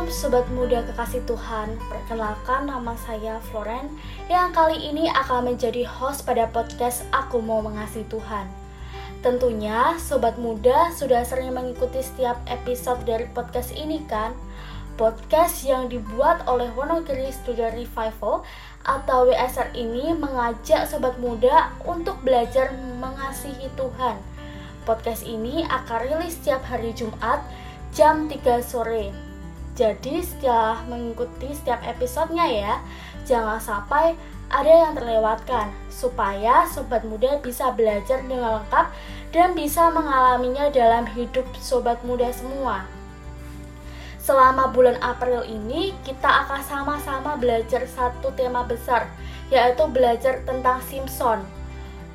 Shalom Sobat Muda Kekasih Tuhan. Perkenalkan nama saya Floren Yang kali ini akan menjadi host pada podcast Aku Mau Mengasihi Tuhan. Tentunya Sobat Muda sudah sering mengikuti setiap episode dari podcast ini kan? Podcast yang dibuat oleh Wonogiri Studio Revival atau WSR ini mengajak Sobat Muda untuk belajar mengasihi Tuhan. Podcast ini akan rilis setiap hari Jumat jam 3 sore jadi setelah mengikuti setiap episodenya ya, jangan sampai ada yang terlewatkan supaya sobat muda bisa belajar dengan lengkap dan bisa mengalaminya dalam hidup sobat muda semua. Selama bulan April ini kita akan sama-sama belajar satu tema besar yaitu belajar tentang Simpson.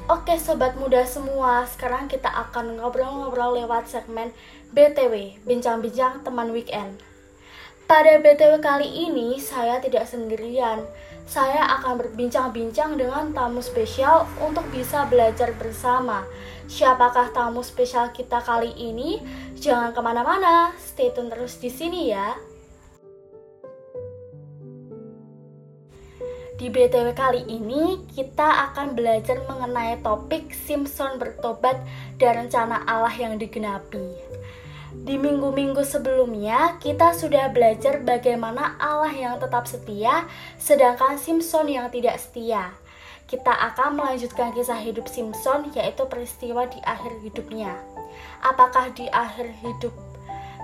Oke sobat muda semua, sekarang kita akan ngobrol-ngobrol lewat segmen BTW, bincang-bincang teman weekend. Pada BTW kali ini saya tidak sendirian. Saya akan berbincang-bincang dengan tamu spesial untuk bisa belajar bersama. Siapakah tamu spesial kita kali ini? Jangan ke mana-mana, stay tune terus di sini ya. Di BTW kali ini kita akan belajar mengenai topik Simpson bertobat dan rencana Allah yang digenapi. Di minggu-minggu sebelumnya, kita sudah belajar bagaimana Allah yang tetap setia, sedangkan Simpson yang tidak setia. Kita akan melanjutkan kisah hidup Simpson, yaitu peristiwa di akhir hidupnya. Apakah di akhir hidup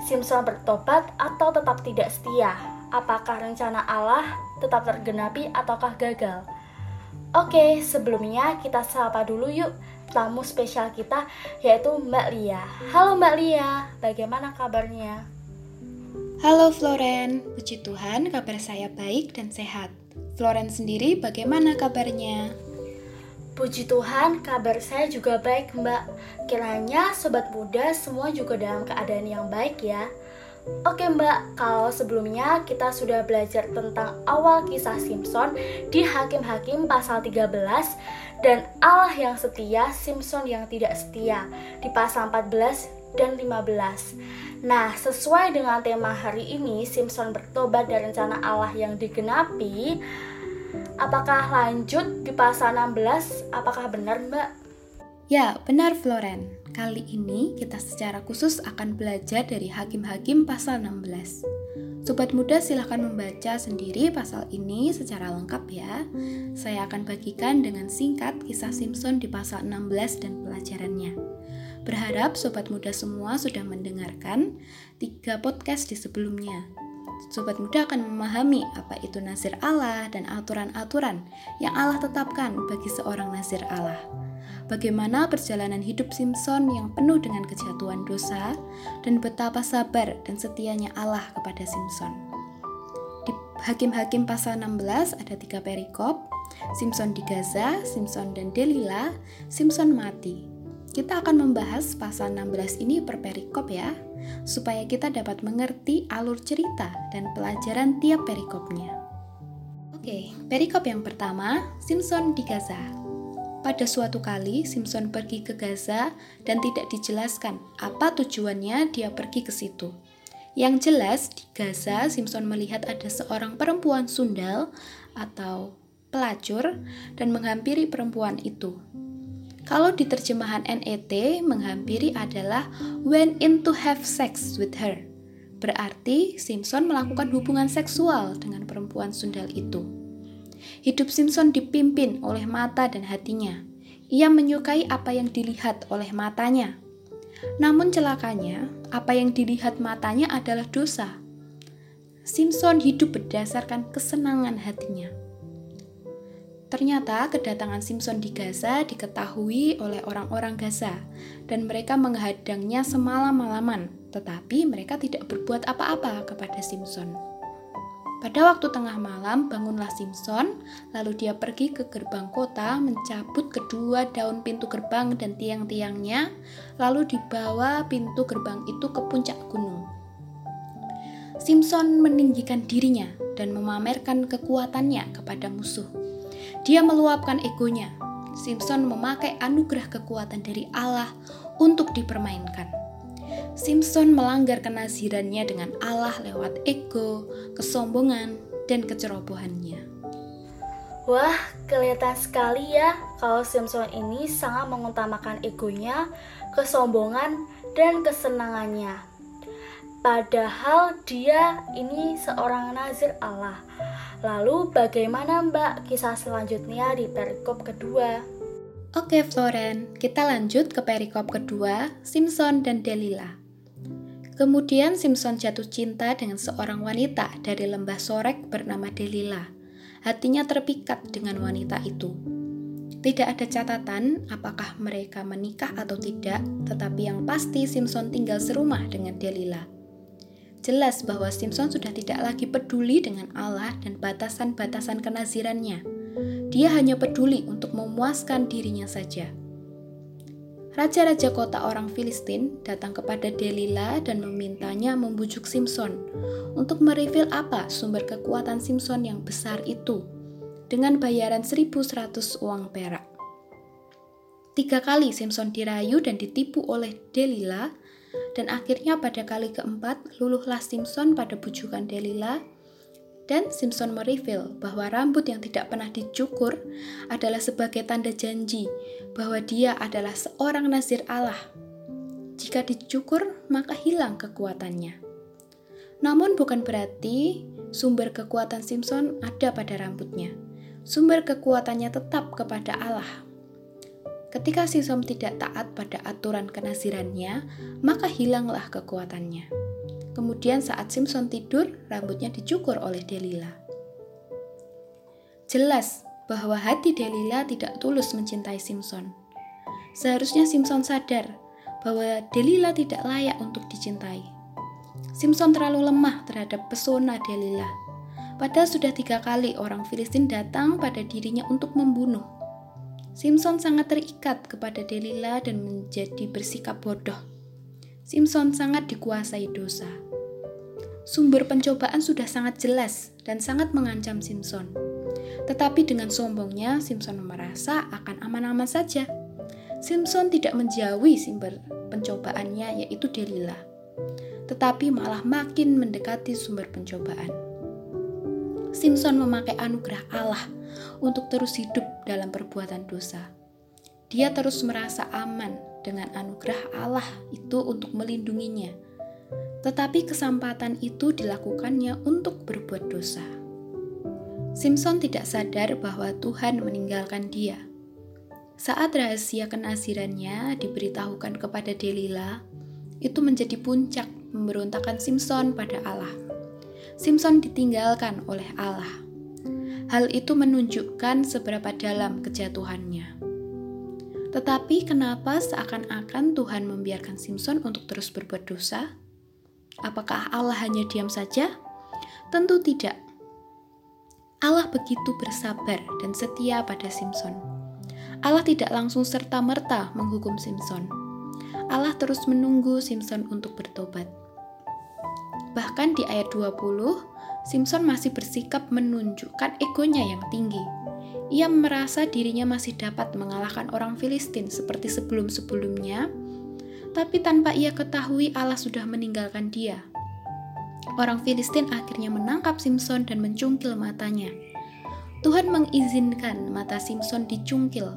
Simpson bertobat atau tetap tidak setia? Apakah rencana Allah tetap tergenapi ataukah gagal? Oke, sebelumnya kita sapa dulu yuk tamu spesial kita yaitu Mbak Lia. Halo Mbak Lia, bagaimana kabarnya? Halo Floren, puji Tuhan kabar saya baik dan sehat. Floren sendiri bagaimana kabarnya? Puji Tuhan, kabar saya juga baik, Mbak. Kiranya sobat muda semua juga dalam keadaan yang baik ya. Oke Mbak, kalau sebelumnya kita sudah belajar tentang awal kisah Simpson di Hakim-Hakim pasal 13 dan Allah yang setia, Simpson yang tidak setia di pasal 14 dan 15. Nah, sesuai dengan tema hari ini, Simpson bertobat dari rencana Allah yang digenapi. Apakah lanjut di pasal 16? Apakah benar, Mbak? Ya, benar Floren. Kali ini kita secara khusus akan belajar dari Hakim-Hakim pasal 16. Sobat muda silahkan membaca sendiri pasal ini secara lengkap ya. Saya akan bagikan dengan singkat kisah Simpson di pasal 16 dan pelajarannya. Berharap sobat muda semua sudah mendengarkan tiga podcast di sebelumnya. Sobat muda akan memahami apa itu nazir Allah dan aturan-aturan yang Allah tetapkan bagi seorang nazir Allah bagaimana perjalanan hidup Simpson yang penuh dengan kejatuhan dosa, dan betapa sabar dan setianya Allah kepada Simpson. Di Hakim-Hakim pasal 16 ada tiga perikop, Simpson di Gaza, Simpson dan Delila, Simpson mati. Kita akan membahas pasal 16 ini per perikop ya, supaya kita dapat mengerti alur cerita dan pelajaran tiap perikopnya. Oke, perikop yang pertama, Simpson di Gaza. Pada suatu kali, Simpson pergi ke Gaza dan tidak dijelaskan apa tujuannya dia pergi ke situ. Yang jelas, di Gaza, Simpson melihat ada seorang perempuan sundal atau pelacur dan menghampiri perempuan itu. Kalau di terjemahan NET, menghampiri adalah went in to have sex with her. Berarti Simpson melakukan hubungan seksual dengan perempuan sundal itu. Hidup Simpson dipimpin oleh mata dan hatinya. Ia menyukai apa yang dilihat oleh matanya. Namun celakanya, apa yang dilihat matanya adalah dosa. Simpson hidup berdasarkan kesenangan hatinya. Ternyata kedatangan Simpson di Gaza diketahui oleh orang-orang Gaza dan mereka menghadangnya semalam-malaman, tetapi mereka tidak berbuat apa-apa kepada Simpson. Pada waktu tengah malam, bangunlah Simpson, lalu dia pergi ke gerbang kota, mencabut kedua daun pintu gerbang dan tiang-tiangnya, lalu dibawa pintu gerbang itu ke puncak gunung. Simpson meninggikan dirinya dan memamerkan kekuatannya kepada musuh. Dia meluapkan egonya. Simpson memakai anugerah kekuatan dari Allah untuk dipermainkan. Simpson melanggar kenazirannya dengan Allah lewat ego, kesombongan, dan kecerobohannya. Wah, kelihatan sekali ya kalau Simpson ini sangat mengutamakan egonya, kesombongan, dan kesenangannya. Padahal dia ini seorang nazir Allah. Lalu bagaimana mbak kisah selanjutnya di perikop kedua? Oke Floren, kita lanjut ke perikop kedua, Simpson dan Delila. Kemudian Simpson jatuh cinta dengan seorang wanita dari lembah Sorek bernama Delila. Hatinya terpikat dengan wanita itu. Tidak ada catatan apakah mereka menikah atau tidak, tetapi yang pasti Simpson tinggal serumah dengan Delila. Jelas bahwa Simpson sudah tidak lagi peduli dengan Allah dan batasan-batasan kenazirannya. Dia hanya peduli untuk memuaskan dirinya saja. Raja-raja kota orang Filistin datang kepada Delila dan memintanya membujuk Simpson untuk merevil apa sumber kekuatan Simpson yang besar itu dengan bayaran 1100 uang perak. Tiga kali Simpson dirayu dan ditipu oleh Delila dan akhirnya pada kali keempat, luluhlah Simpson pada bujukan Delila dan Simpson mereveal bahwa rambut yang tidak pernah dicukur adalah sebagai tanda janji bahwa dia adalah seorang nazir Allah. Jika dicukur, maka hilang kekuatannya. Namun bukan berarti sumber kekuatan Simpson ada pada rambutnya. Sumber kekuatannya tetap kepada Allah. Ketika Simpson tidak taat pada aturan kenazirannya, maka hilanglah kekuatannya. Kemudian saat Simpson tidur, rambutnya dicukur oleh Delila. Jelas bahwa hati Delila tidak tulus mencintai Simpson. Seharusnya Simpson sadar bahwa Delila tidak layak untuk dicintai. Simpson terlalu lemah terhadap pesona Delila. Padahal sudah tiga kali orang Filistin datang pada dirinya untuk membunuh Simpson sangat terikat kepada Delila dan menjadi bersikap bodoh. Simpson sangat dikuasai dosa. Sumber pencobaan sudah sangat jelas dan sangat mengancam Simpson. Tetapi dengan sombongnya, Simpson merasa akan aman-aman saja. Simpson tidak menjauhi sumber pencobaannya yaitu Delila. Tetapi malah makin mendekati sumber pencobaan. Simpson memakai anugerah Allah untuk terus hidup dalam perbuatan dosa. Dia terus merasa aman dengan anugerah Allah itu untuk melindunginya. Tetapi kesempatan itu dilakukannya untuk berbuat dosa. Simpson tidak sadar bahwa Tuhan meninggalkan dia. Saat rahasia kenazirannya diberitahukan kepada Delila, itu menjadi puncak pemberontakan Simpson pada Allah. Simpson ditinggalkan oleh Allah. Hal itu menunjukkan seberapa dalam kejatuhannya. Tetapi kenapa seakan-akan Tuhan membiarkan Simpson untuk terus berbuat dosa? Apakah Allah hanya diam saja? Tentu tidak. Allah begitu bersabar dan setia pada Simpson. Allah tidak langsung serta-merta menghukum Simpson. Allah terus menunggu Simpson untuk bertobat. Bahkan di ayat 20, Simpson masih bersikap menunjukkan egonya yang tinggi. Ia merasa dirinya masih dapat mengalahkan orang Filistin seperti sebelum-sebelumnya, tapi tanpa ia ketahui Allah sudah meninggalkan dia. Orang Filistin akhirnya menangkap Simpson dan mencungkil matanya. Tuhan mengizinkan mata Simpson dicungkil.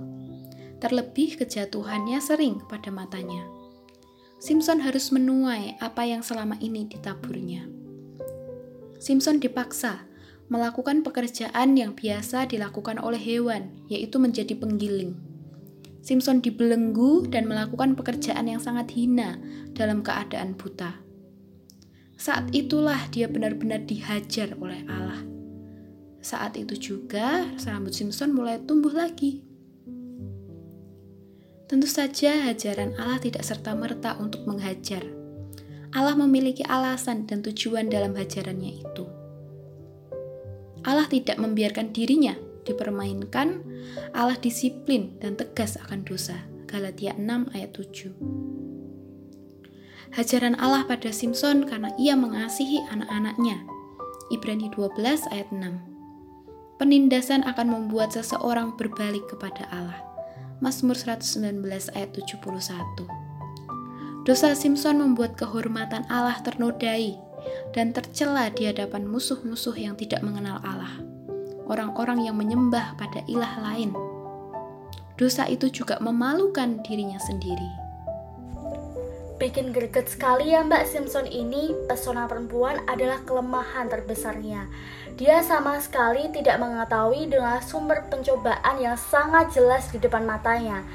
Terlebih kejatuhannya sering pada matanya. Simpson harus menuai apa yang selama ini ditaburnya. Simpson dipaksa melakukan pekerjaan yang biasa dilakukan oleh hewan, yaitu menjadi penggiling. Simpson dibelenggu dan melakukan pekerjaan yang sangat hina dalam keadaan buta. Saat itulah dia benar-benar dihajar oleh Allah. Saat itu juga rambut Simpson mulai tumbuh lagi. Tentu saja hajaran Allah tidak serta-merta untuk menghajar. Allah memiliki alasan dan tujuan dalam hajarannya itu. Allah tidak membiarkan dirinya dipermainkan, Allah disiplin dan tegas akan dosa. Galatia 6 ayat 7. Hajaran Allah pada Simpson karena ia mengasihi anak-anaknya. Ibrani 12 ayat 6. Penindasan akan membuat seseorang berbalik kepada Allah. Mazmur 119 ayat 71. Dosa Simpson membuat kehormatan Allah ternodai dan tercela di hadapan musuh-musuh yang tidak mengenal Allah, orang-orang yang menyembah pada ilah lain. Dosa itu juga memalukan dirinya sendiri. Bikin greget sekali ya Mbak Simpson ini, pesona perempuan adalah kelemahan terbesarnya. Dia sama sekali tidak mengetahui dengan sumber pencobaan yang sangat jelas di depan matanya.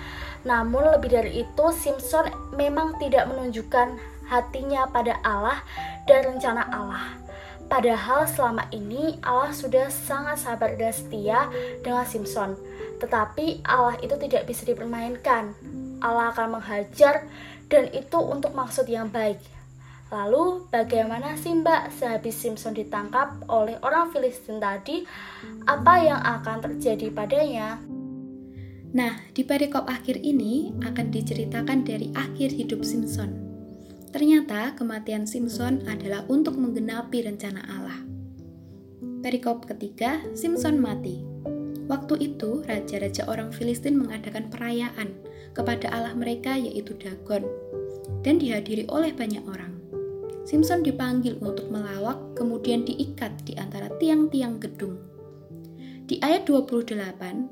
Namun lebih dari itu, Simpson memang tidak menunjukkan hatinya pada Allah dan rencana Allah. Padahal selama ini Allah sudah sangat sabar dan setia dengan Simpson. Tetapi Allah itu tidak bisa dipermainkan. Allah akan menghajar dan itu untuk maksud yang baik. Lalu, bagaimana sih Mbak sehabis Simpson ditangkap oleh orang Filistin tadi? Apa yang akan terjadi padanya? Nah, di perikop akhir ini akan diceritakan dari akhir hidup Simpson. Ternyata kematian Simpson adalah untuk menggenapi rencana Allah. Perikop ketiga, Simpson mati. Waktu itu, raja-raja orang Filistin mengadakan perayaan kepada Allah mereka yaitu Dagon dan dihadiri oleh banyak orang. Simpson dipanggil untuk melawak kemudian diikat di antara tiang-tiang gedung. Di ayat 28,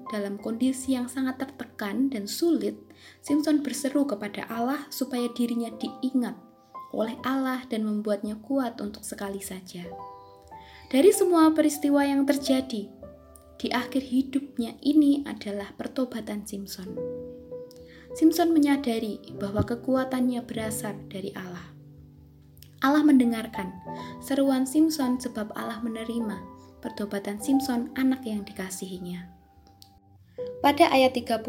dalam kondisi yang sangat tertekan dan sulit, Simpson berseru kepada Allah supaya dirinya diingat oleh Allah dan membuatnya kuat untuk sekali saja. Dari semua peristiwa yang terjadi, di akhir hidupnya ini adalah pertobatan Simpson. Simpson menyadari bahwa kekuatannya berasal dari Allah. Allah mendengarkan seruan Simpson sebab Allah menerima pertobatan Simpson anak yang dikasihinya. Pada ayat 30,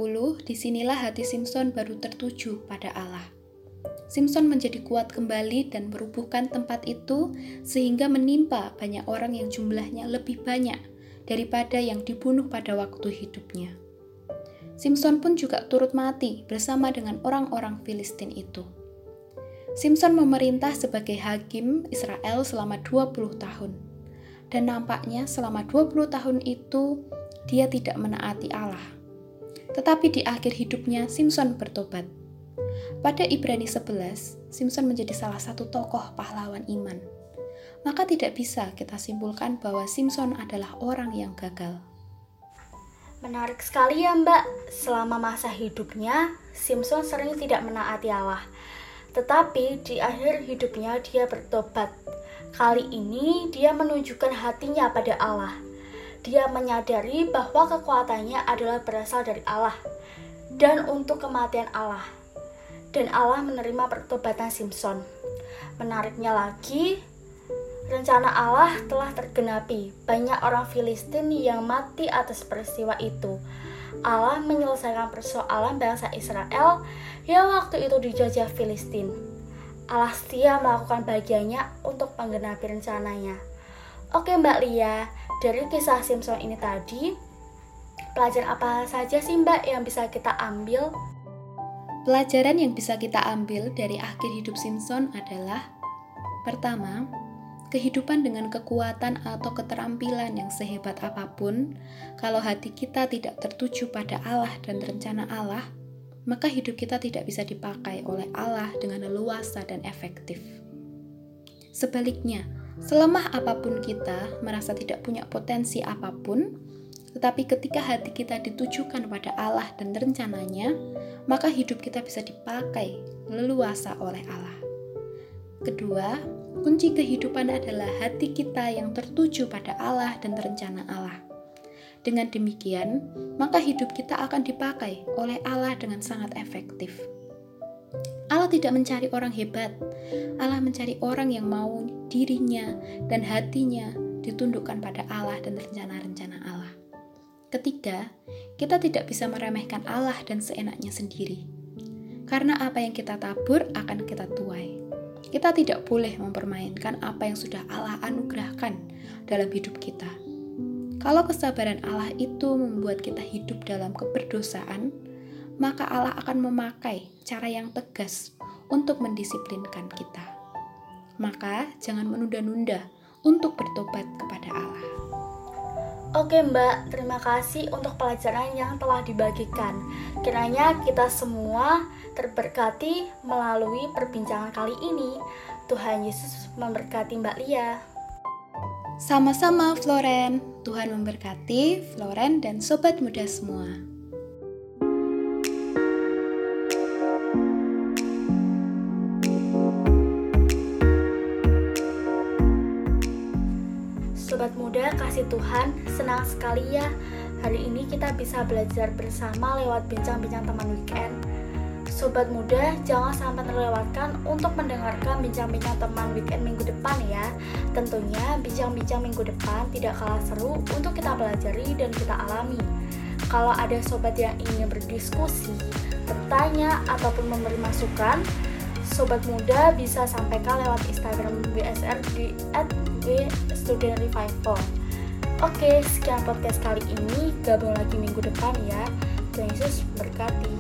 di sinilah hati Simpson baru tertuju pada Allah. Simpson menjadi kuat kembali dan merubuhkan tempat itu sehingga menimpa banyak orang yang jumlahnya lebih banyak daripada yang dibunuh pada waktu hidupnya. Simpson pun juga turut mati bersama dengan orang-orang Filistin itu. Simpson memerintah sebagai hakim Israel selama 20 tahun. Dan nampaknya selama 20 tahun itu dia tidak menaati Allah. Tetapi di akhir hidupnya Simpson bertobat. Pada Ibrani 11, Simpson menjadi salah satu tokoh pahlawan iman. Maka tidak bisa kita simpulkan bahwa Simpson adalah orang yang gagal. Menarik sekali ya mbak, selama masa hidupnya, Simpson sering tidak menaati Allah. Tetapi di akhir hidupnya dia bertobat. Kali ini dia menunjukkan hatinya pada Allah. Dia menyadari bahwa kekuatannya adalah berasal dari Allah dan untuk kematian Allah. Dan Allah menerima pertobatan Simpson. Menariknya lagi, Rencana Allah telah tergenapi. Banyak orang Filistin yang mati atas peristiwa itu. Allah menyelesaikan persoalan bangsa Israel yang waktu itu dijajah Filistin. Allah setia melakukan bagiannya untuk menggenapi rencananya. Oke Mbak Lia, dari kisah Simpson ini tadi, pelajaran apa saja sih Mbak yang bisa kita ambil? Pelajaran yang bisa kita ambil dari akhir hidup Simpson adalah Pertama, kehidupan dengan kekuatan atau keterampilan yang sehebat apa pun, kalau hati kita tidak tertuju pada Allah dan rencana Allah, maka hidup kita tidak bisa dipakai oleh Allah dengan leluasa dan efektif. Sebaliknya, selemah apa pun kita merasa tidak punya potensi apa pun, tetapi ketika hati kita ditujukan pada Allah dan rencananya, maka hidup kita bisa dipakai leluasa oleh Allah. Kedua, Kunci kehidupan adalah hati kita yang tertuju pada Allah dan rencana Allah. Dengan demikian, maka hidup kita akan dipakai oleh Allah dengan sangat efektif. Allah tidak mencari orang hebat, Allah mencari orang yang mau dirinya dan hatinya ditundukkan pada Allah dan rencana-rencana Allah. Ketiga, kita tidak bisa meremehkan Allah dan seenaknya sendiri, karena apa yang kita tabur akan kita tuai. Kita tidak boleh mempermainkan apa yang sudah Allah anugerahkan dalam hidup kita. Kalau kesabaran Allah itu membuat kita hidup dalam keberdosaan, maka Allah akan memakai cara yang tegas untuk mendisiplinkan kita. Maka jangan menunda-nunda untuk bertobat kepada Allah. Oke Mbak, terima kasih untuk pelajaran yang telah dibagikan. Kiranya kita semua terberkati melalui perbincangan kali ini. Tuhan Yesus memberkati Mbak Lia. Sama-sama Floren, Tuhan memberkati Floren dan sobat muda semua. Kasih Tuhan, senang sekali ya hari ini kita bisa belajar bersama lewat bincang-bincang teman weekend. Sobat muda, jangan sampai terlewatkan untuk mendengarkan bincang-bincang teman weekend minggu depan ya. Tentunya bincang-bincang minggu depan tidak kalah seru untuk kita pelajari dan kita alami. Kalau ada sobat yang ingin berdiskusi, bertanya, ataupun memberi masukan, Sobat muda bisa sampaikan lewat Instagram BSR di @studentrevival. Oke, sekian podcast kali ini. Gabung lagi minggu depan ya. Tuhan Yesus berkati.